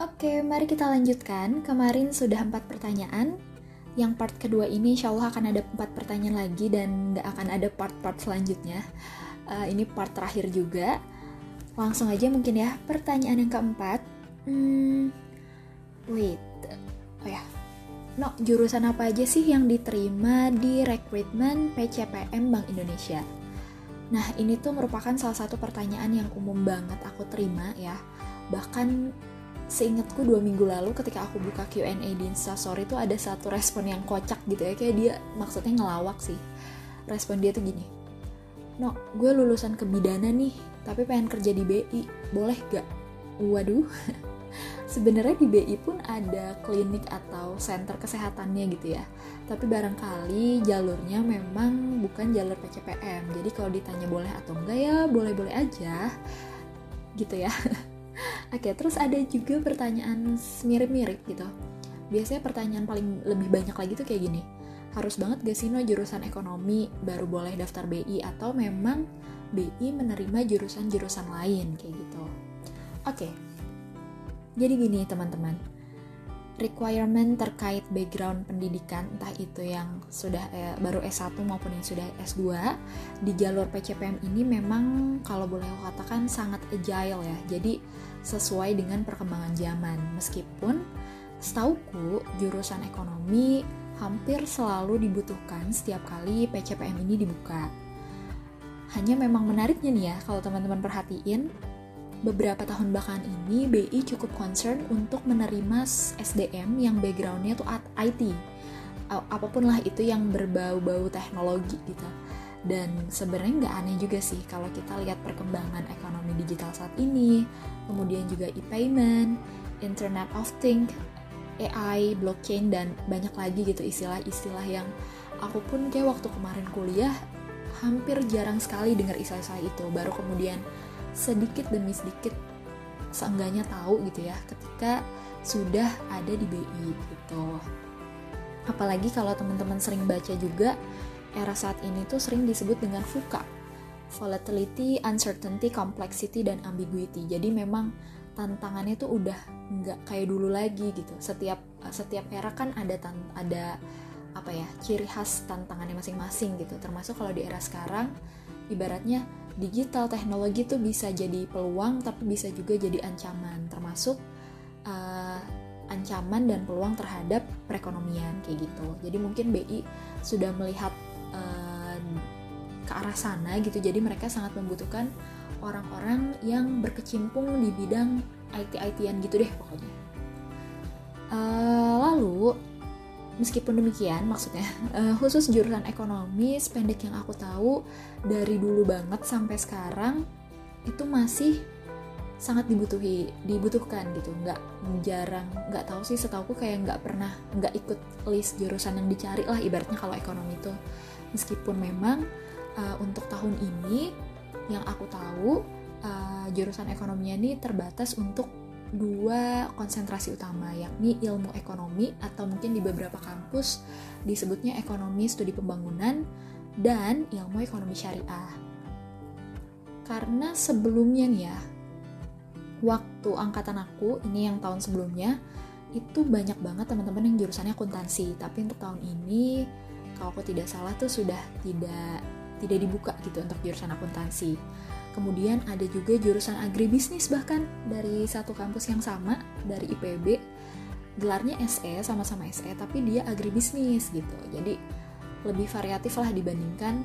Oke, mari kita lanjutkan. Kemarin sudah empat pertanyaan. Yang part kedua ini insya Allah akan ada empat pertanyaan lagi dan nggak akan ada part-part selanjutnya. Uh, ini part terakhir juga. Langsung aja mungkin ya. Pertanyaan yang keempat. Hmm, wait. Oh ya. No, jurusan apa aja sih yang diterima di rekrutmen PCPM Bank Indonesia? Nah, ini tuh merupakan salah satu pertanyaan yang umum banget aku terima ya. Bahkan seingatku dua minggu lalu ketika aku buka Q&A di Instastory itu ada satu respon yang kocak gitu ya. Kayak dia maksudnya ngelawak sih. Respon dia tuh gini. No, gue lulusan kebidana nih, tapi pengen kerja di BI. Boleh gak? Waduh. Sebenarnya di BI pun ada klinik atau center kesehatannya gitu ya tapi barangkali jalurnya memang bukan jalur PCPM jadi kalau ditanya boleh atau enggak ya boleh-boleh aja gitu ya oke terus ada juga pertanyaan mirip-mirip gitu. Biasanya pertanyaan paling lebih banyak lagi tuh kayak gini. Harus banget gak sih no jurusan ekonomi baru boleh daftar BI atau memang BI menerima jurusan-jurusan lain kayak gitu? Oke jadi gini teman-teman. Requirement terkait background pendidikan entah itu yang sudah eh, baru S1 maupun yang sudah S2 di jalur PCPM ini memang kalau boleh katakan sangat agile ya. Jadi sesuai dengan perkembangan zaman. Meskipun setauku jurusan ekonomi hampir selalu dibutuhkan setiap kali PCPM ini dibuka. Hanya memang menariknya nih ya kalau teman-teman perhatiin beberapa tahun belakangan ini BI cukup concern untuk menerima SDM yang backgroundnya tuh IT apa pun lah itu yang berbau-bau teknologi gitu dan sebenarnya nggak aneh juga sih kalau kita lihat perkembangan ekonomi digital saat ini kemudian juga e-payment, Internet of Things, AI, blockchain dan banyak lagi gitu istilah-istilah yang aku pun kayak waktu kemarin kuliah hampir jarang sekali dengar istilah-istilah itu baru kemudian sedikit demi sedikit seenggaknya tahu gitu ya ketika sudah ada di BI gitu. Apalagi kalau teman-teman sering baca juga era saat ini tuh sering disebut dengan VUCA. Volatility, Uncertainty, Complexity, dan Ambiguity. Jadi memang tantangannya tuh udah nggak kayak dulu lagi gitu. Setiap setiap era kan ada ada apa ya ciri khas tantangannya masing-masing gitu. Termasuk kalau di era sekarang, ibaratnya digital teknologi tuh bisa jadi peluang tapi bisa juga jadi ancaman termasuk uh, ancaman dan peluang terhadap perekonomian kayak gitu jadi mungkin BI sudah melihat uh, ke arah sana gitu jadi mereka sangat membutuhkan orang-orang yang berkecimpung di bidang IT-ITan gitu deh pokoknya uh, lalu Meskipun demikian, maksudnya uh, khusus jurusan ekonomi, sependek yang aku tahu dari dulu banget sampai sekarang itu masih sangat dibutuhi, dibutuhkan gitu. Nggak jarang, nggak tahu sih setauku kayak nggak pernah nggak ikut list jurusan yang dicari lah ibaratnya kalau ekonomi itu. Meskipun memang uh, untuk tahun ini yang aku tahu uh, jurusan ekonominya ini terbatas untuk dua konsentrasi utama yakni ilmu ekonomi atau mungkin di beberapa kampus disebutnya ekonomi studi pembangunan dan ilmu ekonomi syariah. Karena sebelumnya nih ya, waktu angkatan aku ini yang tahun sebelumnya itu banyak banget teman-teman yang jurusannya akuntansi, tapi untuk tahun ini kalau aku tidak salah tuh sudah tidak tidak dibuka gitu untuk jurusan akuntansi. Kemudian ada juga jurusan agribisnis bahkan dari satu kampus yang sama dari IPB. Gelarnya SE sama-sama SE tapi dia agribisnis gitu. Jadi lebih variatif lah dibandingkan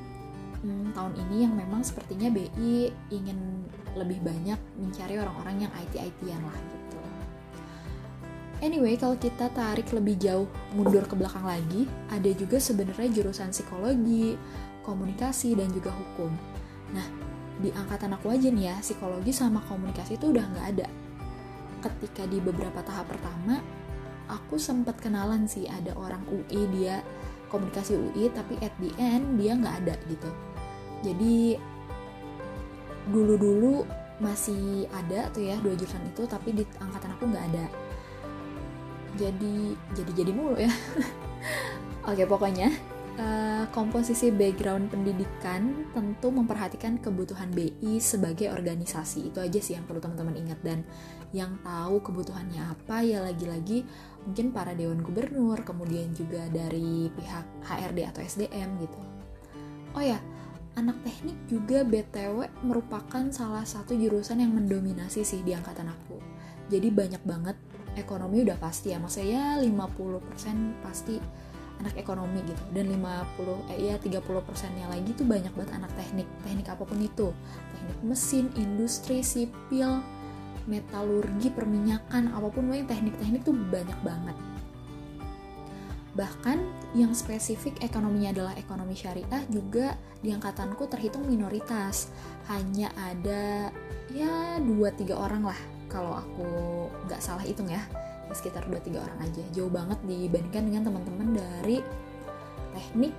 hmm, tahun ini yang memang sepertinya BI ingin lebih banyak mencari orang-orang yang IT-ITan lah gitu. Anyway, kalau kita tarik lebih jauh mundur ke belakang lagi, ada juga sebenarnya jurusan psikologi, komunikasi, dan juga hukum. Nah, di angkatan aku aja nih ya psikologi sama komunikasi itu udah nggak ada. Ketika di beberapa tahap pertama aku sempat kenalan sih ada orang UI dia komunikasi UI tapi at the end dia nggak ada gitu. Jadi dulu-dulu masih ada tuh ya dua jurusan itu tapi di angkatan aku nggak ada. Jadi jadi jadi mulu ya. Oke pokoknya Uh, komposisi background pendidikan tentu memperhatikan kebutuhan BI sebagai organisasi. Itu aja sih yang perlu teman-teman ingat. Dan yang tahu kebutuhannya apa ya lagi-lagi mungkin para dewan gubernur kemudian juga dari pihak HRD atau SDM gitu. Oh ya anak teknik juga BTW merupakan salah satu jurusan yang mendominasi sih di angkatan aku. Jadi banyak banget ekonomi udah pasti ya. Maksudnya 50% pasti anak ekonomi gitu. Dan 50 eh ya 30 persennya lagi tuh banyak banget anak teknik. Teknik apa pun itu. Teknik mesin industri sipil metalurgi perminyakan apa pun yang teknik-teknik tuh banyak banget. Bahkan yang spesifik ekonominya adalah ekonomi syariah juga di angkatanku terhitung minoritas. Hanya ada ya 2-3 orang lah kalau aku nggak salah hitung ya ya sekitar 2-3 orang aja. Jauh banget dibandingkan dengan teman-teman dari teknik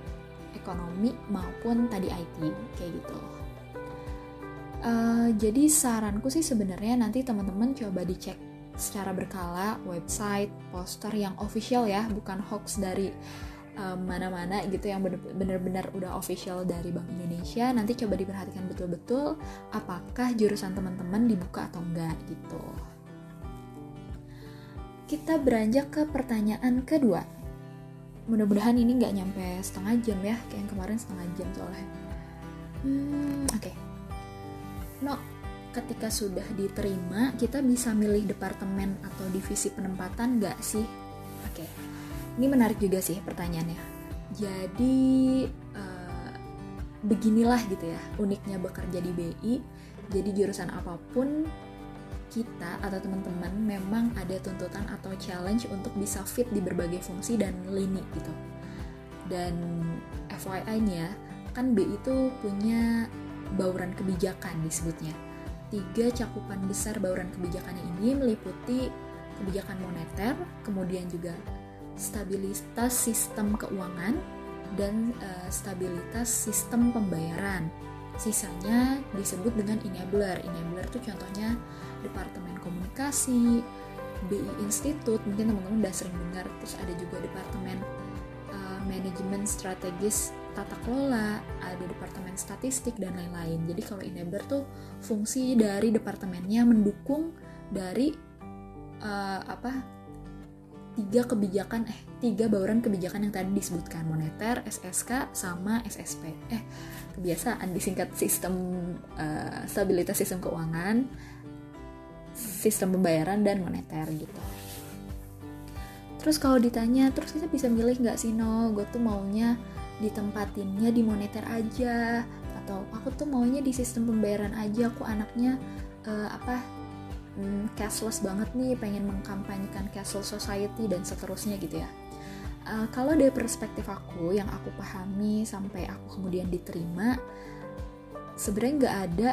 ekonomi maupun tadi IT kayak gitu. Uh, jadi saranku sih sebenarnya nanti teman-teman coba dicek secara berkala website poster yang official ya bukan hoax dari eh, mana-mana gitu yang bener-bener udah official dari Bank Indonesia. Nanti coba diperhatikan betul-betul apakah jurusan teman-teman dibuka atau enggak gitu kita beranjak ke pertanyaan kedua. Mudah-mudahan ini nggak nyampe setengah jam ya, kayak yang kemarin setengah jam soalnya. Hmm, oke. Okay. No, ketika sudah diterima, kita bisa milih departemen atau divisi penempatan nggak sih? Oke, okay. ini menarik juga sih pertanyaannya. Jadi, uh, beginilah gitu ya, uniknya bekerja di BI. Jadi jurusan apa pun kita atau teman-teman memang ada tuntutan atau challenge untuk bisa fit di berbagai fungsi dan lini gitu. Dan FYI nya ya, kan B itu punya bauran kebijakan disebutnya. Tiga cakupan besar bauran kebijakannya ini meliputi kebijakan moneter, kemudian juga stabilitas sistem keuangan, dan uh, stabilitas sistem pembayaran. Sisanya disebut dengan enabler. Enabler itu contohnya Departemen Komunikasi, BI Institute, mungkin teman-teman udah sering dengar, terus ada juga Departemen uh, Manajemen Strategis Tata Kelola, ada Departemen Statistik, dan lain-lain. Jadi kalau enabler tuh fungsi dari departemennya mendukung dari uh, apa tiga kebijakan eh tiga bauran kebijakan yang tadi disebutkan moneter, SSK sama SSP. Eh kebiasaan disingkat sistem uh, stabilitas sistem keuangan, sistem pembayaran dan moneter gitu. Terus kalau ditanya terus kita bisa milih nggak sih no? Gue tuh maunya ditempatinnya di moneter aja atau aku tuh maunya di sistem pembayaran aja aku anaknya uh, apa hmm, cashless banget nih pengen mengkampanyekan cashless society dan seterusnya gitu ya. Uh, kalau dari perspektif aku yang aku pahami sampai aku kemudian diterima sebenarnya nggak ada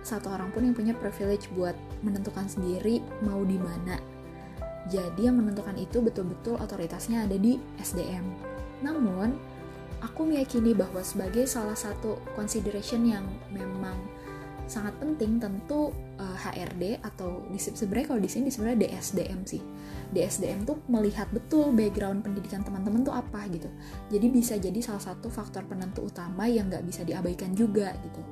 satu orang pun yang punya privilege buat menentukan sendiri mau di mana. Jadi yang menentukan itu betul-betul otoritasnya ada di SDM. Namun, aku meyakini bahwa sebagai salah satu consideration yang memang sangat penting tentu uh, eh, HRD atau sebenarnya kalau di sini sebenarnya DSDM sih. DSDM tuh melihat betul background pendidikan teman-teman tuh apa gitu. Jadi bisa jadi salah satu faktor penentu utama yang nggak bisa diabaikan juga gitu.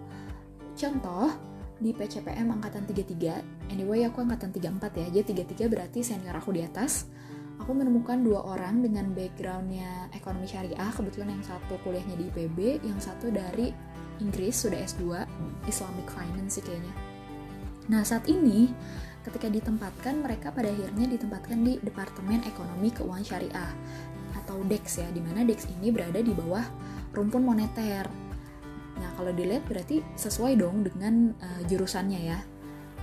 Contoh, di PCPM angkatan 33 anyway aku angkatan 34 ya. Jadi 33 berarti senior aku di atas. Aku menemukan dua orang dengan backgroundnya ekonomi syariah kebetulan yang satu kuliahnya di IPB yang satu dari Inggris sudah S2 Islamic Finance sih kayaknya. Nah saat ini ketika ditempatkan mereka pada akhirnya ditempatkan di Departemen Ekonomi Keuangan Syariah atau DEX ya di mana DEX ini berada di bawah rumpun moneter Nah, kalau dilihat berarti sesuai dong dengan uh, jurusannya ya.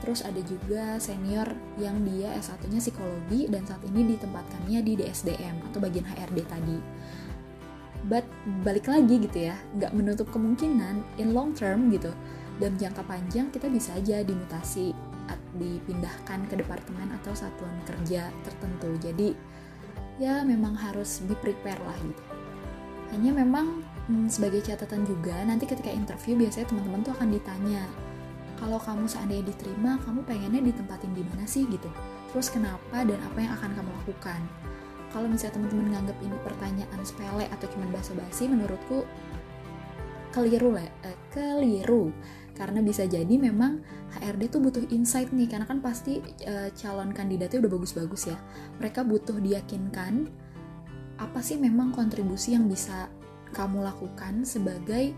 Terus ada juga senior yang dia S1-nya psikologi dan saat ini ditempatkannya di DSDM atau bagian HRD tadi. But balik lagi gitu ya, nggak menutup kemungkinan in long term gitu, dan jangka panjang kita bisa aja dimutasi dipindahkan ke departemen atau satuan kerja tertentu. Jadi ya memang harus be prepare lah gitu. Hanya memang hmm, sebagai catatan juga nanti ketika interview biasanya teman-teman tuh akan ditanya kalau kamu seandainya diterima kamu pengennya ditempatin di mana sih? Gitu. Terus kenapa dan apa yang akan kamu lakukan? Kalau misalnya teman-teman nganggap ini pertanyaan sepele atau cuma basa-basi menurutku keliru lah eh, keliru. Karena bisa jadi memang HRD tuh butuh insight nih karena kan pasti uh, calon kandidatnya udah bagus-bagus ya. Mereka butuh diyakinkan apa sih memang kontribusi yang bisa kamu lakukan sebagai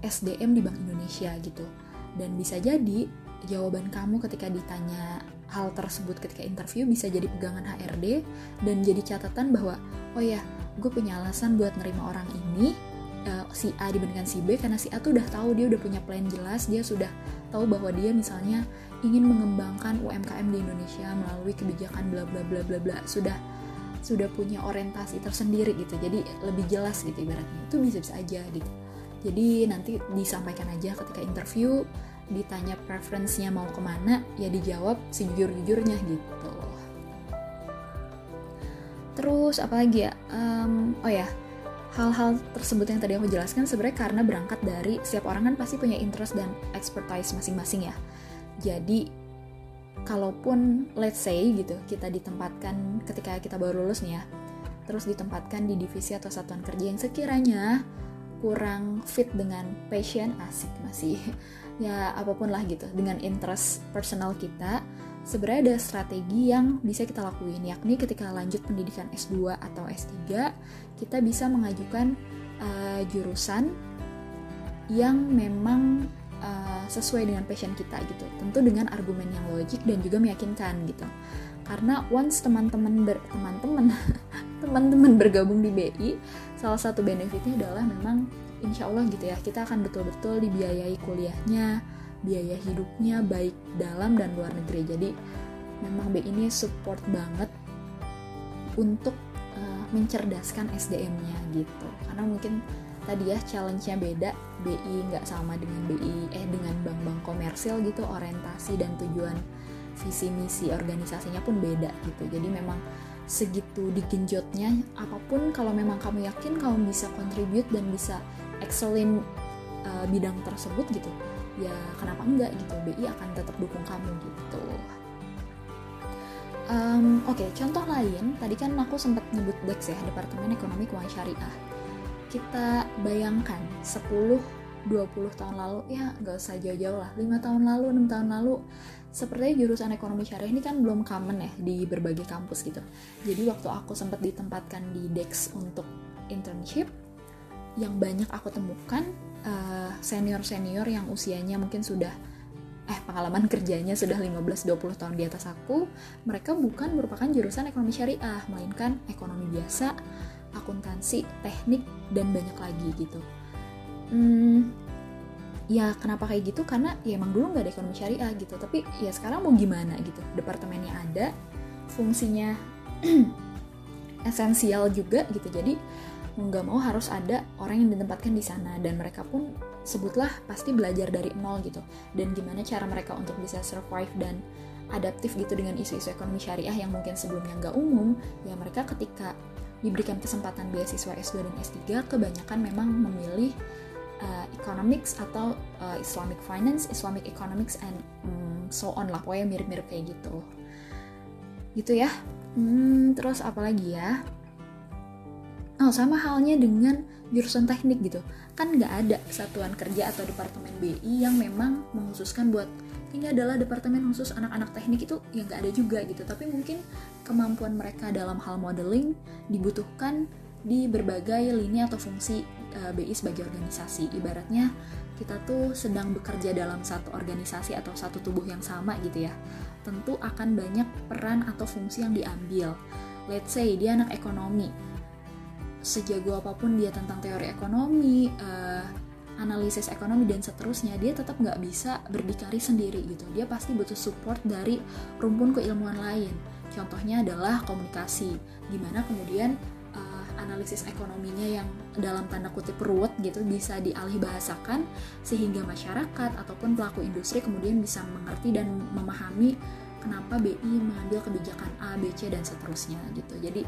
SDM di Bank Indonesia gitu? Dan bisa jadi jawaban kamu ketika ditanya hal tersebut ketika interview bisa jadi pegangan HRD dan jadi catatan bahwa oh ya gue punya alasan buat nerima orang ini uh, si A dibandingkan si B karena si A tuh udah tahu dia udah punya plan jelas dia sudah tahu bahwa dia misalnya ingin mengembangkan UMKM di Indonesia melalui kebijakan bla bla bla bla bla. Sudah sudah punya orientasi tersendiri gitu. Jadi lebih jelas gitu ibaratnya. Itu bisa bisa aja gitu. Jadi nanti disampaikan aja ketika interview ditanya preferensinya mau ke mana ya dijawab sejujur-jujurnya gitu. Terus apalagi ya? Um, oh ya hal-hal tersebut yang tadi aku jelaskan sebenarnya karena berangkat dari setiap orang kan pasti punya interest dan expertise masing-masing ya. Jadi kalaupun let's say gitu kita ditempatkan ketika kita baru lulus nih ya, terus ditempatkan di divisi atau satuan kerja yang sekiranya kurang fit dengan passion asik masih. Ya apa pun lah gitu dengan interest personal kita sebenarnya ada strategi yang bisa kita lakuin yakni ketika lanjut pendidikan S2 atau S3 kita bisa mengajukan uh, jurusan yang memang uh, sesuai dengan passion kita gitu. Tentu dengan argumen yang logik dan juga meyakinkan gitu. Karena once teman-teman ber, teman-teman teman-teman bergabung di BI, salah satu benefitnya adalah memang insya Allah gitu ya kita akan betul-betul dibiayai kuliahnya, biaya hidupnya baik dalam dan luar negeri. Jadi memang BI ini support banget untuk mencerdaskan SDM-nya gitu karena mungkin tadi ya challenge-nya beda BI nggak sama dengan BI eh dengan bank-bank komersil gitu orientasi dan tujuan visi misi organisasinya pun beda gitu jadi memang segitu digenjotnya apa pun kalau memang kamu yakin kamu bisa contribute dan bisa excellin uh, bidang tersebut gitu ya kenapa enggak gitu BI akan tetap dukung kamu gitu Um, Oke, okay, contoh lain, tadi kan aku sempat nyebut DEX ya, Departemen Ekonomi Keuangan Syariah. Kita bayangkan 10 20 tahun lalu, ya nggak usah jauh-jauh lah, 5 tahun lalu, 6 tahun lalu, sepertinya jurusan ekonomi syariah ini kan belum common ya di berbagai kampus gitu. Jadi waktu aku sempat ditempatkan di DEX untuk internship, yang banyak aku temukan uh, senior-senior yang usianya mungkin sudah eh pengalaman kerjanya sudah 15-20 tahun di atas aku, mereka bukan merupakan jurusan ekonomi syariah, melainkan ekonomi biasa, akuntansi, teknik, dan banyak lagi gitu. Hmm, ya kenapa kayak gitu? Karena ya emang dulu nggak ada ekonomi syariah gitu, tapi ya sekarang mau gimana gitu? Departemennya ada, fungsinya esensial juga gitu, jadi nggak mau harus ada orang yang ditempatkan di sana dan mereka pun sebutlah pasti belajar dari nol gitu dan gimana cara mereka untuk bisa survive dan adaptif gitu dengan isu-isu ekonomi syariah yang mungkin sebelumnya nggak umum ya mereka ketika diberikan kesempatan beasiswa S2 dan S3 kebanyakan memang memilih uh, economics atau uh, Islamic finance, Islamic economics and um, so on lah. Pokoknya mirip-mirip kayak gitu. Gitu ya. Hmm, terus apa lagi ya? Oh sama halnya dengan jurusan teknik gitu. Kan nggak ada satuan kerja atau departemen BI yang memang menghususkan buat ini adalah departemen khusus anak-anak teknik itu yang nggak ada juga gitu. Tapi mungkin kemampuan mereka dalam hal modeling dibutuhkan di berbagai lini atau fungsi eh, BI sebagai organisasi. Ibaratnya kita tuh sedang bekerja dalam satu organisasi atau satu tubuh yang sama gitu ya. Tentu akan banyak peran atau fungsi yang diambil. Let's say dia anak ekonomi. Sejago apa pun dia tentang teori ekonomi, uh, analisis ekonomi dan seterusnya, dia tetap nggak bisa berdikari sendiri gitu. Dia pasti butuh support dari rumpun keilmuan lain. Contohnya adalah komunikasi, di mana kemudian uh, analisis ekonominya yang dalam tanda kutip ruwet gitu bisa dialih bahasakan sehingga masyarakat ataupun pelaku industri kemudian bisa mengerti dan memahami kenapa BI mengambil kebijakan A, B, C dan seterusnya gitu. Jadi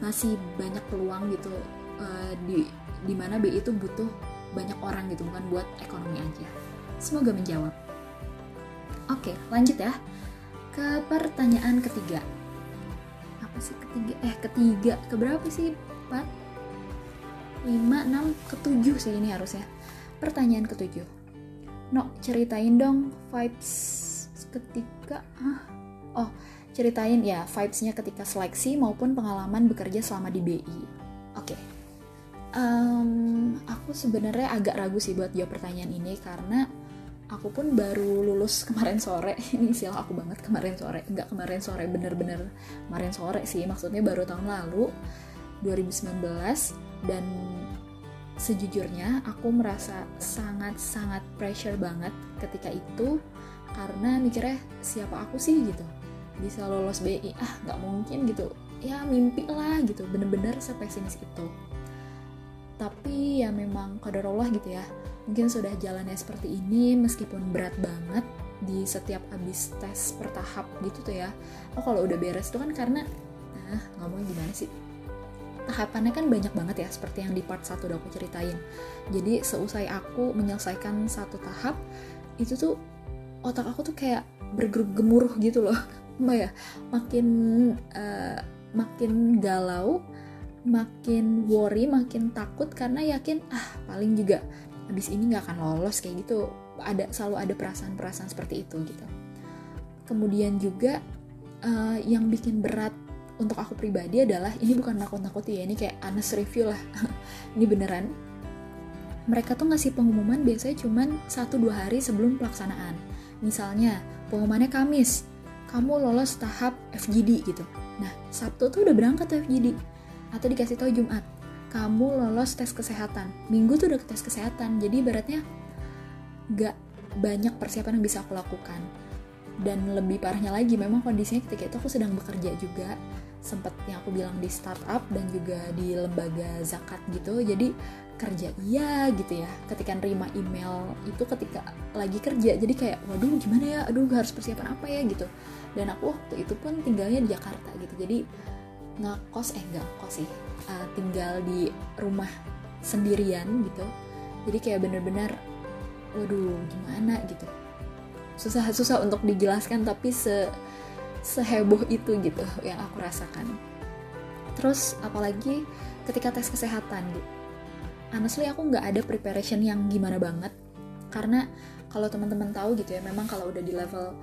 masih banyak peluang gitu uh, di di mana BI itu butuh banyak orang gitu bukan buat ekonomi aja. Semoga menjawab. Oke, lanjut ya ke pertanyaan ketiga. masih ketiga eh ketiga keberapa sih empat lima enam ketujuh sih ini harusnya pertanyaan ketujuh no ceritain dong vibes ketika oh ceritain ya vibesnya ketika seleksi maupun pengalaman bekerja selama di BI. Um, aku sebenarnya agak ragu sih buat jawab pertanyaan ini karena aku pun baru lulus kemarin sore. Ini sial aku banget kemarin sore. Nggak kemarin sore bener-bener kemarin sore sih. Maksudnya baru tahun lalu 2019 dan sejujurnya aku merasa sangat-sangat pressure banget ketika itu karena mikirnya siapa aku sih? gitu. Bisa lolos BI ah nggak mungkin gitu. Ya mimpi lah gitu. Bener-bener sepesimis itu tapi ya memang kadar Allah gitu ya. Mungkin sudah jalannya seperti ini meskipun berat banget di setiap abis tes pertahap gitu tuh ya. Oh kalau udah beres tuh kan karena nah ngomong gimana sih? Tahapannya kan banyak banget ya seperti yang di part 1 udah aku ceritain. Jadi seusai aku menyelesaikan satu tahap itu tuh otak aku tuh kayak bergemuruh gitu loh. Mbak ya? Makin uh, makin galau makin worry makin takut karena yakin ah paling juga abis ini nggak akan lolos kayak gitu. Ada selalu ada perasaan-perasaan seperti itu gitu. Kemudian juga uh, yang bikin berat untuk aku pribadi adalah ini bukan nakut-nakuti ya ini kayak honest review lah. Ini beneran. Mereka tuh ngasih pengumuman biasanya cuman 1-2 hari sebelum pelaksanaan. Misalnya pengumumannya Kamis kamu lolos tahap FGD gitu. Nah Sabtu tuh udah berangkat FGD atau dikasih tahu Jumat kamu lolos tes kesehatan. Minggu tuh udah tes kesehatan jadi ibaratnya gak banyak persiapan yang bisa aku lakukan. Dan lebih parahnya lagi memang kondisinya ketika itu aku sedang bekerja juga sempat yang aku bilang di startup dan juga di lembaga zakat gitu jadi kerja iya gitu ya. Ketika nerima email itu ketika lagi kerja jadi kayak waduh gimana ya? Aduh harus persiapan apa ya? gitu. Dan aku waktu itu pun tinggalnya di Jakarta gitu jadi ngekos eh nggak kos sih. Uh, tinggal di rumah sendirian gitu. Jadi kayak bener-bener waduh gimana? gitu. Susah susah untuk dijelaskan tapi se seheboh itu gitu yang aku rasakan. Terus apalagi ketika tes kesehatan gitu honestly aku nggak ada preparation yang gimana banget. Karena kalau teman-teman tahu gitu ya memang kalau udah di level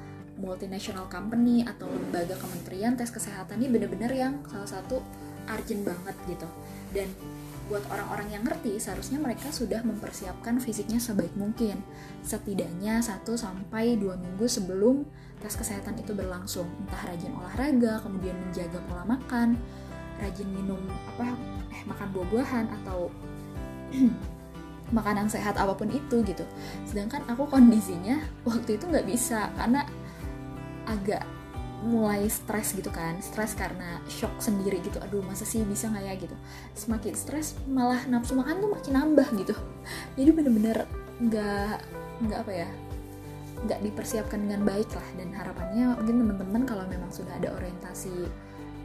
multinational company atau lembaga kementerian tes kesehatan ini bener-bener yang salah satu urgent banget gitu. Dan buat orang-orang yang ngerti seharusnya mereka sudah mempersiapkan fisiknya sebaik mungkin. Setidaknya 1 sampai 2 minggu sebelum tes kesehatan itu berlangsung. Entah rajin olahraga kemudian menjaga pola makan rajin minum apa eh makan buah-buahan atau makanan sehat apa pun itu gitu. Sedangkan aku kondisinya waktu itu nggak bisa karena agak mulai stres gitu kan stres karena shock sendiri gitu. Aduh masa sih bisa nggak ya gitu. Semakin stres malah nafsu makan tuh makin nambah gitu. Jadi bener-bener nggak nggak apa ya nggak dipersiapkan dengan baik lah. Dan harapannya mungkin teman-teman kalau memang sudah ada orientasi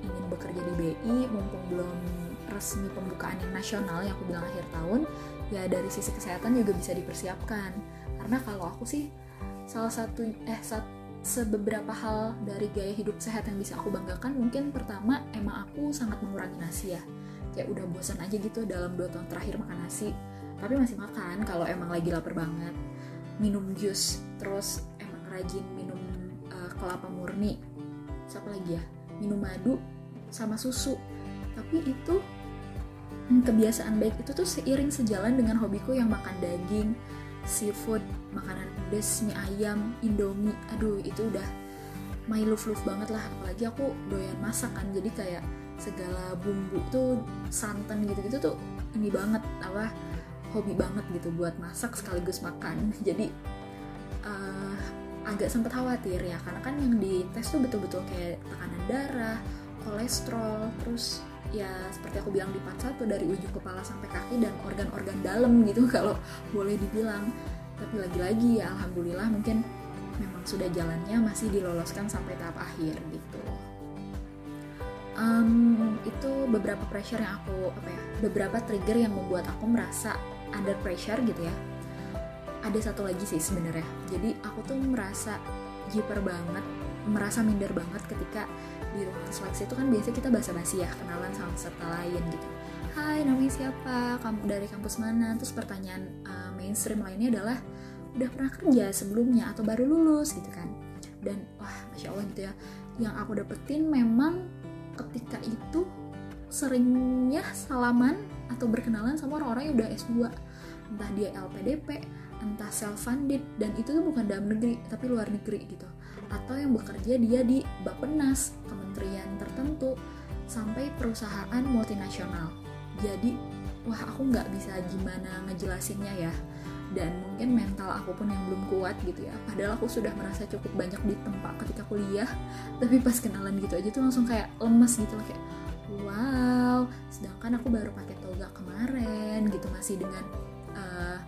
ingin bekerja di BI mumpung belum resmi pembukaan yang nasional yang aku bilang akhir tahun ya dari sisi kesehatan juga bisa dipersiapkan. Karena kalau aku sih salah satu eh satu sebeberapa hal dari gaya hidup sehat yang bisa aku banggakan mungkin pertama emang aku sangat mengurangi nasi ya. Kayak udah bosan aja gitu dalam dua tahun terakhir makan nasi. Tapi masih makan kalau emang lagi lapar banget. Minum jus terus emang rajin minum uh, kelapa murni. Siapa lagi ya? Minum madu sama susu. Tapi itu hmm, kebiasaan baik itu tuh seiring sejalan dengan hobiku yang makan daging seafood makanan pedas mie ayam indomie. Aduh itu udah my love love banget lah. Apalagi aku doyan masak kan jadi kayak segala bumbu tuh santan gitu-gitu tuh ini banget apa hobi banget gitu buat masak sekaligus makan. Jadi uh, agak sempat khawatir ya karena kan yang di tes tuh betul-betul kayak tekanan darah kolesterol terus ya seperti aku bilang di part 1 dari ujung kepala sampai kaki dan organ-organ dalam gitu kalau boleh dibilang tapi lagi-lagi ya alhamdulillah mungkin memang sudah jalannya masih diloloskan sampai tahap akhir gitu. Um, itu beberapa pressure yang aku apa ya beberapa trigger yang membuat aku merasa under pressure gitu ya. Ada satu lagi sih sebenarnya. Jadi aku tuh merasa jiper banget merasa minder banget ketika di ruangan seleksi itu kan biasanya kita basa-basi ya kenalan sama peserta lain gitu Hai namanya siapa? Kamu dari kampus mana? Terus pertanyaan uh, mainstream lainnya adalah udah pernah kerja sebelumnya atau baru lulus? Gitu kan. Dan wah masya allah gitu ya. Yang aku dapetin memang ketika itu seringnya salaman atau berkenalan sama orang-orang yang udah S2 entah dia LPDP entah self funded dan itu tuh bukan dalam negeri tapi luar negeri gitu. Atau yang bekerja dia di Bappenas kementerian tertentu sampai perusahaan multinasional jadi wah aku nggak bisa gimana ngejelasinnya ya. Dan mungkin mental aku pun yang belum kuat gitu ya. Padahal aku sudah merasa cukup banyak di tempat ketika kuliah. Tapi pas kenalan gitu aja tuh langsung kayak lemes gitu loh kayak wow sedangkan aku baru pakai toga kemarin gitu masih dengan uh,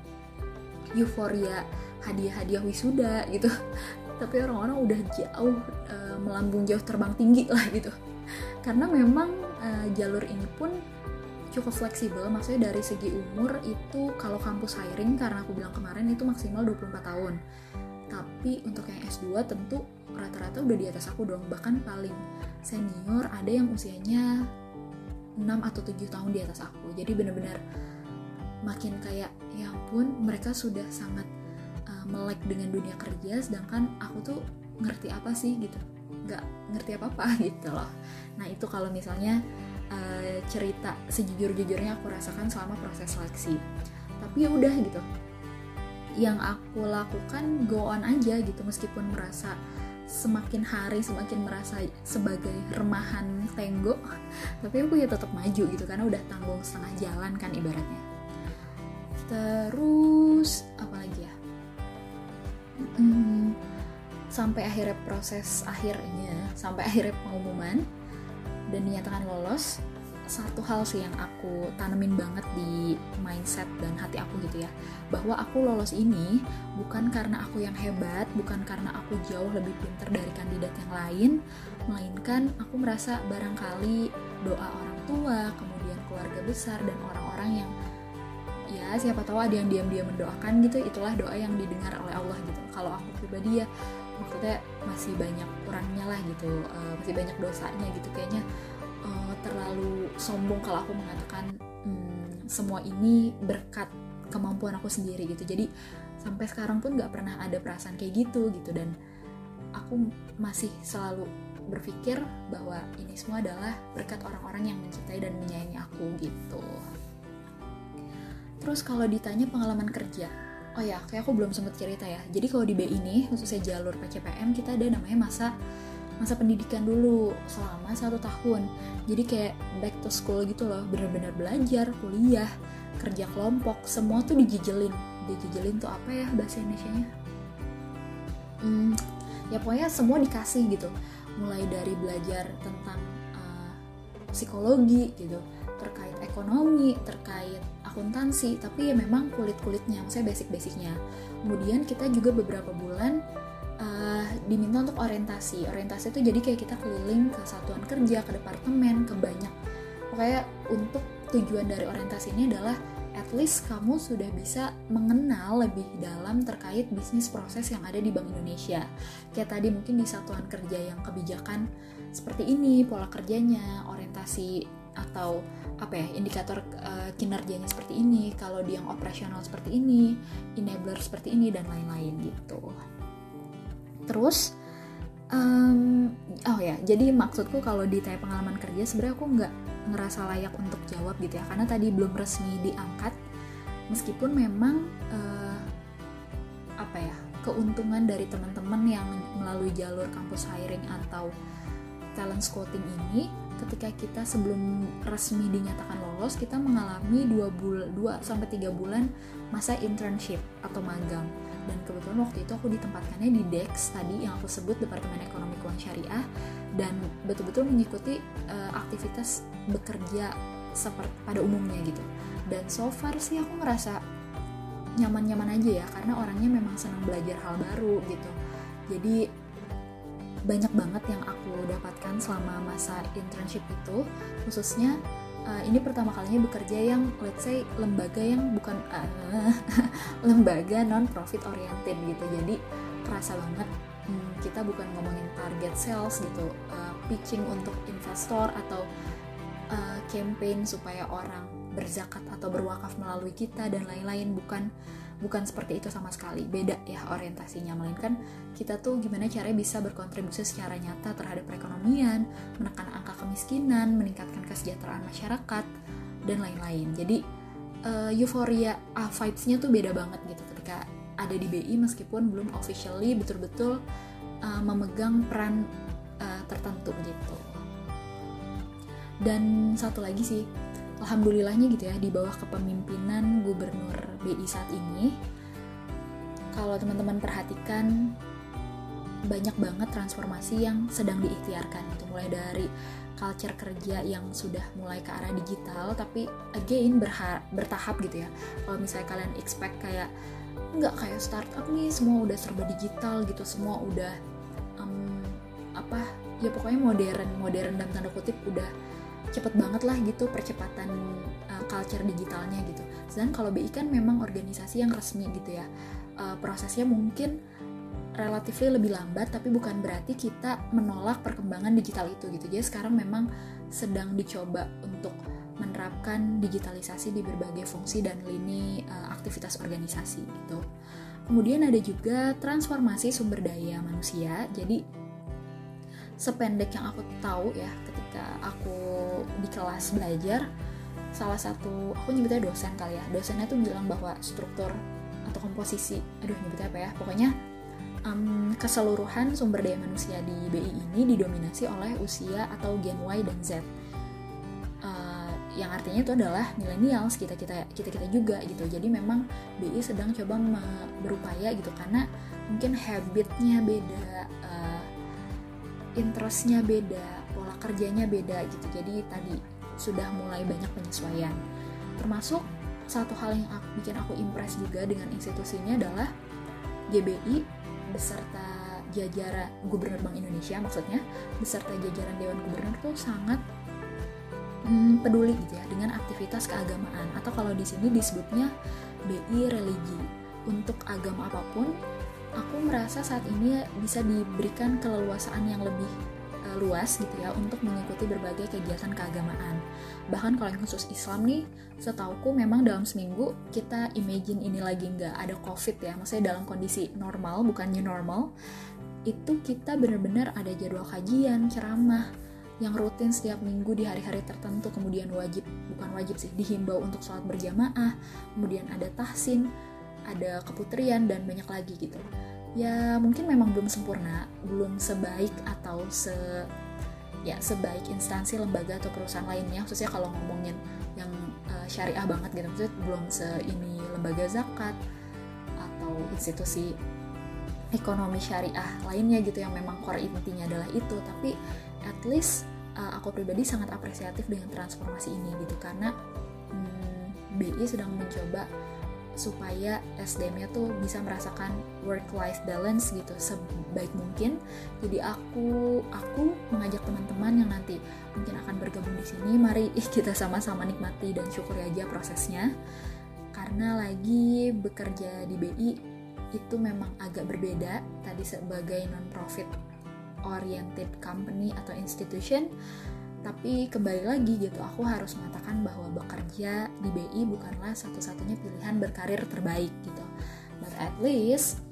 euforia hadiah-hadiah wisuda gitu. Tapi orang-orang udah jauh uh, melambung jauh terbang tinggi lah gitu. Karena memang uh, jalur ini pun cukup fleksibel. Maksudnya dari segi umur itu kalau kampus hiring karena aku bilang kemarin itu maksimal 24 tahun. Tapi untuk yang S2 tentu rata-rata udah di atas aku dong. Bahkan paling senior ada yang usianya 6 atau 7 tahun di atas aku. Jadi bener-bener makin kayak ya ampun mereka sudah sangat uh, melek dengan dunia kerja sedangkan aku tuh ngerti apa sih gitu. Nggak ngerti apa-apa gitu loh. Nah itu kalau misalnya uh, cerita sejujur-jujurnya aku rasakan selama proses seleksi. Tapi ya udah gitu. Yang aku lakukan go on aja gitu meskipun merasa semakin hari semakin merasa sebagai remahan tenggo tapi aku ya tetap maju gitu karena udah tanggung setengah jalan kan ibaratnya. Terus apa lagi ya? Hmm, sampai akhirnya proses akhirnya sampai akhirnya pengumuman dan dinyatakan lolos satu hal sih yang aku tanemin banget di mindset dan hati aku gitu ya. Bahwa aku lolos ini bukan karena aku yang hebat bukan karena aku jauh lebih pinter dari kandidat yang lain melainkan aku merasa barangkali doa orang tua kemudian keluarga besar dan orang-orang yang ya siapa tahu ada yang diam-diam mendoakan gitu itulah doa yang didengar oleh Allah gitu. Kalau aku pribadi ya maksudnya masih banyak kurangnya lah gitu uh, masih banyak dosanya gitu. Kayaknya uh, terlalu sombong kalau aku mengatakan hmm, semua ini berkat kemampuan aku sendiri gitu. Jadi sampai sekarang pun nggak pernah ada perasaan kayak gitu gitu. Dan aku masih selalu berpikir bahwa ini semua adalah berkat orang-orang yang mencintai dan menyayangi aku gitu. Terus kalau ditanya pengalaman kerja, oh ya kayak aku belum sempat cerita ya. Jadi kalau di B ini khususnya jalur PCPM kita ada namanya masa masa pendidikan dulu selama satu tahun. Jadi kayak back to school gitu loh. Bener-bener belajar kuliah kerja kelompok semua tuh dijijelin. Dijijelin tuh apa ya bahasa Indonesia nya hmm, ya pokoknya semua dikasih gitu. Mulai dari belajar tentang uh, psikologi gitu terkait ekonomi terkait akuntansi tapi ya memang kulit-kulitnya maksudnya basic-basicnya. Kemudian kita juga beberapa bulan uh, diminta untuk orientasi. Orientasi itu jadi kayak kita keliling ke satuan kerja ke departemen ke banyak. Pokoknya untuk tujuan dari orientasi ini adalah at least kamu sudah bisa mengenal lebih dalam terkait bisnis proses yang ada di Bank Indonesia. Kayak tadi mungkin di satuan kerja yang kebijakan seperti ini, pola kerjanya, orientasi atau apa ya indikator uh, kinerjanya seperti ini kalau di yang operasional seperti ini enabler seperti ini dan lain-lain gitu. Terus um, oh ya jadi maksudku kalau ditanya pengalaman kerja sebenarnya aku nggak ngerasa layak untuk jawab gitu ya karena tadi belum resmi diangkat meskipun memang uh, apa ya keuntungan dari teman-teman yang melalui jalur kampus hiring atau talent scouting ini ketika kita sebelum resmi dinyatakan lolos kita mengalami 2 bulan 2 sampai 3 bulan masa internship atau magang. Dan kebetulan waktu itu aku ditempatkannya di DEX tadi yang aku sebut Departemen Ekonomi Keuangan Syariah. Dan betul-betul mengikuti uh, aktivitas bekerja seperti pada umumnya gitu. Dan so far sih aku ngerasa nyaman-nyaman aja ya karena orangnya memang senang belajar hal baru gitu. Jadi banyak banget yang aku dapatkan selama masa internship itu. Khususnya uh, ini pertama kalinya bekerja yang let's say lembaga yang bukan uh, lembaga non profit oriented gitu. Jadi kerasa banget hmm, kita bukan ngomongin target sales gitu uh, pitching untuk investor atau uh, campaign supaya orang berzakat atau berwakaf melalui kita dan lain-lain. Bukan bukan seperti itu sama sekali. Beda ya orientasinya melainkan kita tuh gimana caranya bisa berkontribusi secara nyata terhadap perekonomian menekan angka kemiskinan meningkatkan kesejahteraan masyarakat dan lain-lain. Jadi uh, euforia uh, vibes-nya tuh beda banget gitu ketika ada di BI meskipun belum officially betul-betul uh, memegang peran uh, tertentu gitu. Dan satu lagi sih alhamdulillahnya gitu ya di bawah kepemimpinan gubernur BI saat ini kalau teman-teman perhatikan banyak banget transformasi yang sedang diikhtiarkan gitu mulai dari culture kerja yang sudah mulai ke arah digital tapi again bertahap gitu ya kalau misalnya kalian expect kayak nggak kayak startup nih semua udah serba digital gitu semua udah um, apa ya pokoknya modern modern dalam tanda kutip udah cepet banget lah gitu percepatan uh, culture digitalnya gitu. Sedangkan kalau BI kan memang organisasi yang resmi gitu ya. Uh, prosesnya mungkin relatif lebih lambat tapi bukan berarti kita menolak perkembangan digital itu gitu. Jadi sekarang memang sedang dicoba untuk menerapkan digitalisasi di berbagai fungsi dan lini uh, aktivitas organisasi gitu. Kemudian ada juga transformasi sumber daya manusia. Jadi sependek yang aku tahu ya ketika aku di kelas belajar salah satu aku nyebutnya dosen kali ya. Dosennya tuh bilang bahwa struktur atau komposisi aduh nyebutnya apa ya pokoknya um, keseluruhan sumber daya manusia di BI ini didominasi oleh usia atau gen Y dan Z. Uh, yang artinya itu adalah milenials kita kita kita kita juga gitu. Jadi memang BI sedang coba berupaya gitu karena mungkin habitnya beda uh, interestnya beda pola kerjanya beda gitu. Jadi tadi sudah mulai banyak penyesuaian. Termasuk satu hal yang aku, bikin aku impress juga dengan institusinya adalah GBI beserta jajaran Gubernur Bank Indonesia maksudnya beserta jajaran Dewan Gubernur tuh sangat hmm, peduli gitu ya dengan aktivitas keagamaan. Atau kalau di sini disebutnya BI religi. Untuk agama apa pun aku merasa saat ini bisa diberikan keleluasaan yang lebih luas gitu ya untuk mengikuti berbagai kegiatan keagamaan. Bahkan kalau yang khusus Islam nih, setauku memang dalam seminggu kita imagine ini lagi nggak ada COVID ya, maksudnya dalam kondisi normal bukan new normal, itu kita benar-benar ada jadwal kajian, ceramah, yang rutin setiap minggu di hari-hari tertentu. Kemudian wajib bukan wajib sih dihimbau untuk sholat berjamaah kemudian ada tahsin ada keputrian dan banyak lagi gitu ya mungkin memang belum sempurna belum sebaik atau se ya sebaik instansi lembaga atau perusahaan lainnya. Khususnya kalau ngomongin yang uh, syariah banget gitu maksudnya belum se ini lembaga zakat atau institusi ekonomi syariah lainnya gitu yang memang core intinya adalah itu. Tapi at least uh, aku pribadi sangat apresiatif dengan transformasi ini gitu karena hmm, BI sedang mencoba supaya SDM-nya tuh bisa merasakan work life balance gitu sebaik mungkin. Jadi aku aku mengajak teman-teman yang nanti mungkin akan bergabung di sini, mari kita sama-sama nikmati dan syukuri aja prosesnya. Karena lagi bekerja di BI itu memang agak berbeda tadi sebagai non-profit oriented company atau institution tapi kembali lagi gitu, aku harus mengatakan bahwa bekerja di BI bukanlah satu-satunya pilihan berkarir terbaik gitu. But at least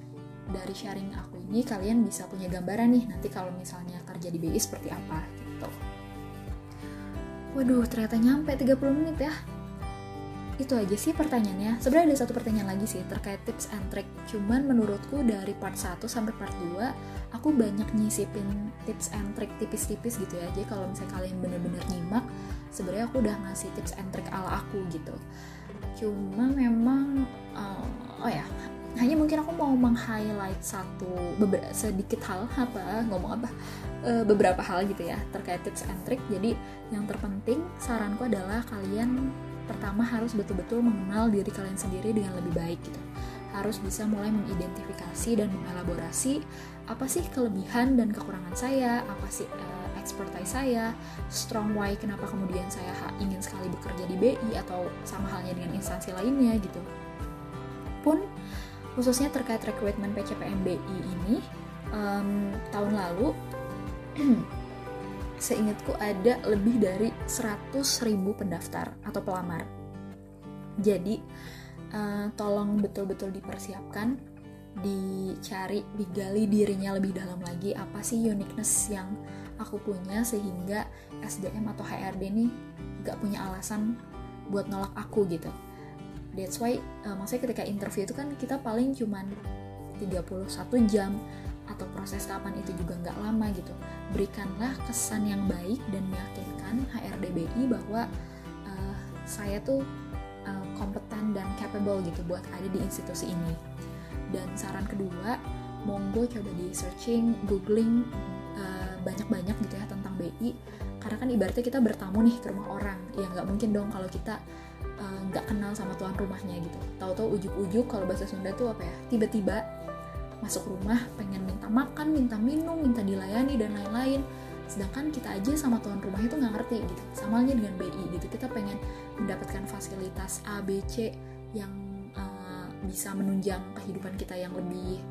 dari sharing aku ini kalian bisa punya gambaran nih nanti kalau misalnya kerja di BI seperti apa gitu. Waduh, ternyata nyampe 30 menit ya itu aja sih pertanyaannya. Sebenarnya ada satu pertanyaan lagi sih terkait tips and trick. Cuman menurutku dari part 1 sampai part 2 aku banyak nyisipin tips and trick tipis-tipis gitu ya. Jadi kalau misalnya kalian bener-bener nyimak, sebenarnya aku udah ngasih tips and trick ala aku gitu. Cuma memang uh, oh ya, hanya mungkin aku mau meng-highlight satu sedikit hal apa ngomong apa uh, beberapa hal gitu ya terkait tips and trick. Jadi yang terpenting saranku adalah kalian pertama harus betul-betul mengenal diri kalian sendiri dengan lebih baik gitu harus bisa mulai mengidentifikasi dan mengelaborasi apa sih kelebihan dan kekurangan saya, apa sih uh, expertise saya, strong why kenapa kemudian saya ingin sekali bekerja di BI atau sama halnya dengan instansi lainnya gitu. Pun khususnya terkait rekrutmen PCPM BI ini, um, tahun lalu seingatku ada lebih dari 100 ribu pendaftar atau pelamar. Jadi uh, tolong betul-betul dipersiapkan, dicari, digali dirinya lebih dalam lagi apa sih uniqueness yang aku punya sehingga SDM atau HRD ini gak punya alasan buat nolak aku gitu. That's why uh, maksudnya ketika interview itu kan kita paling cuman 31 jam atau proses tahapan itu juga nggak lama gitu berikanlah kesan yang baik dan meyakinkan HRDBI bahwa uh, saya tuh uh, kompeten dan capable gitu buat ada di institusi ini. Dan saran kedua monggo coba di searching googling uh, banyak-banyak gitu ya tentang BI karena kan ibaratnya kita bertamu nih ke rumah orang. Ya nggak mungkin dong kalau kita nggak uh, kenal sama tuan rumahnya gitu. Tahu-tahu ujuk-ujuk kalau bahasa Sunda tuh apa ya tiba-tiba masuk rumah pengen minta makan, minta minum, minta dilayani dan lain-lain. Sedangkan kita aja sama tuan rumah itu nggak ngerti gitu. Sama aja dengan BI gitu. Kita pengen mendapatkan fasilitas A, B, C yang uh, bisa menunjang kehidupan kita yang lebih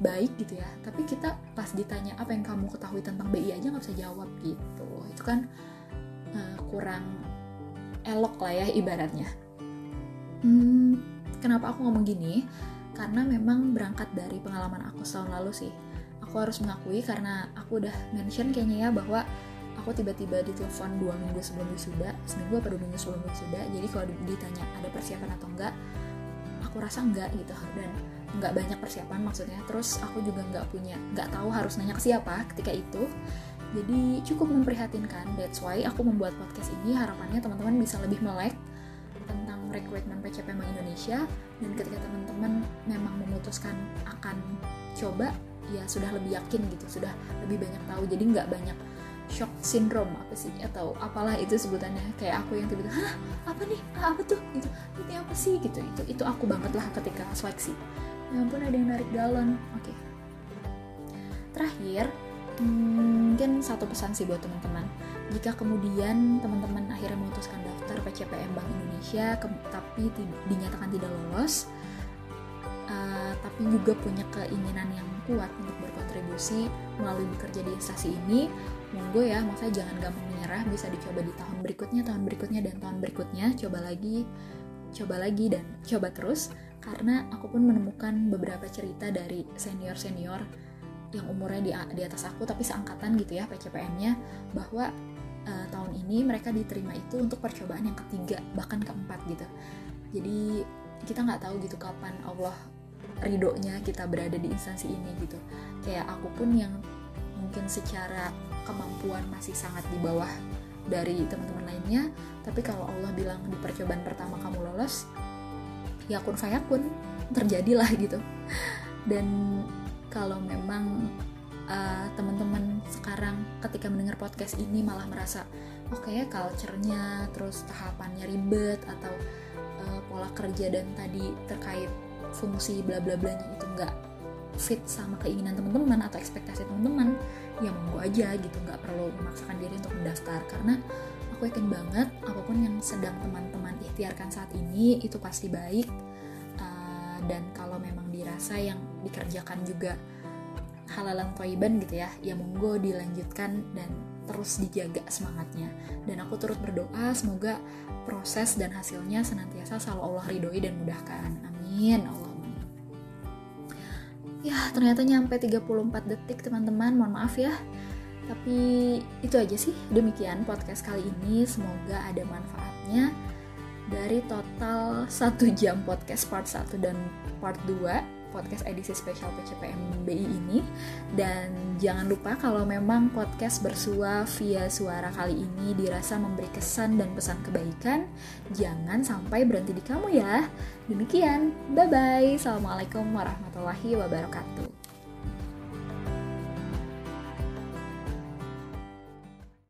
baik gitu ya. Tapi kita pas ditanya apa yang kamu ketahui tentang BI aja nggak bisa jawab gitu. Itu kan uh, kurang elok lah ya ibaratnya. Hmm, kenapa aku ngomong gini? Karena memang berangkat dari pengalaman aku setahun lalu sih aku harus mengakui karena aku udah mention kayaknya ya bahwa aku tiba-tiba ditelepon dua minggu sebelum wisuda seminggu apa dua minggu sebelum wisuda. Jadi kalau ditanya ada persiapan atau enggak aku rasa enggak gitu. Dan enggak banyak persiapan maksudnya. Terus aku juga enggak punya enggak tahu harus nanya ke siapa ketika itu. Jadi cukup memprihatinkan. That's why aku membuat podcast ini. Harapannya teman-teman bisa lebih melek rekrutmen PCP Bank Indonesia dan ketika teman-teman memang memutuskan akan coba ya sudah lebih yakin gitu sudah lebih banyak tahu. Jadi nggak banyak shock syndrome apa sih atau apalah itu sebutannya. Kayak aku yang tiba-tiba hah? Apa nih? Ah, apa tuh? Itu apa sih? Gitu. Itu itu aku banget lah ketika seleksi. Ya ampun ada yang narik galon. Oke. Okay. terakhir hmm, mungkin satu pesan sih buat teman-teman jika kemudian teman-teman akhirnya memutuskan daftar PCPM Bank Indonesia ke, tapi dinyatakan tidak lolos uh, tapi juga punya keinginan yang kuat untuk berkontribusi melalui bekerja di instansi ini monggo ya maksudnya jangan gampang menyerah bisa dicoba di tahun berikutnya tahun berikutnya dan tahun berikutnya coba lagi coba lagi dan coba terus karena aku pun menemukan beberapa cerita dari senior-senior yang umurnya di, di atas aku tapi seangkatan gitu ya PCPM-nya bahwa uh, tahun ini mereka diterima itu untuk percobaan yang ketiga bahkan keempat gitu. Jadi kita nggak tahu gitu kapan Allah ridhonya kita berada di instansi ini gitu. Kayak aku pun yang mungkin secara kemampuan masih sangat di bawah dari teman-teman lainnya tapi kalau Allah bilang di percobaan pertama kamu lolos ya kun fayakun terjadilah gitu. Dan kalau memang uh, teman-teman sekarang ketika mendengar podcast ini malah merasa oh kayak culture-nya terus tahapannya ribet atau uh, pola kerja dan tadi terkait fungsi bla bla blanya itu nggak fit sama keinginan teman-teman atau ekspektasi teman-teman ya monggo aja gitu nggak perlu memaksakan diri untuk mendaftar. Karena aku yakin banget apa pun yang sedang teman-teman ikhtiarkan saat ini itu pasti baik. Uh, dan kalau memang dirasa yang dikerjakan juga halalan toiban gitu ya ya monggo dilanjutkan dan terus dijaga semangatnya. Dan aku turut berdoa semoga proses dan hasilnya senantiasa selalu Allah ridhoi dan mudahkan. Amin. Allah ya ternyata nyampe 34 detik teman-teman. Mohon maaf ya. Tapi itu aja sih demikian podcast kali ini. Semoga ada manfaatnya. Dari total satu jam podcast part 1 dan part 2 podcast edisi spesial PCPM BI ini. Dan jangan lupa kalau memang podcast bersua via suara kali ini dirasa memberi kesan dan pesan kebaikan jangan sampai berhenti di kamu ya. Demikian bye bye assalamualaikum warahmatullahi wabarakatuh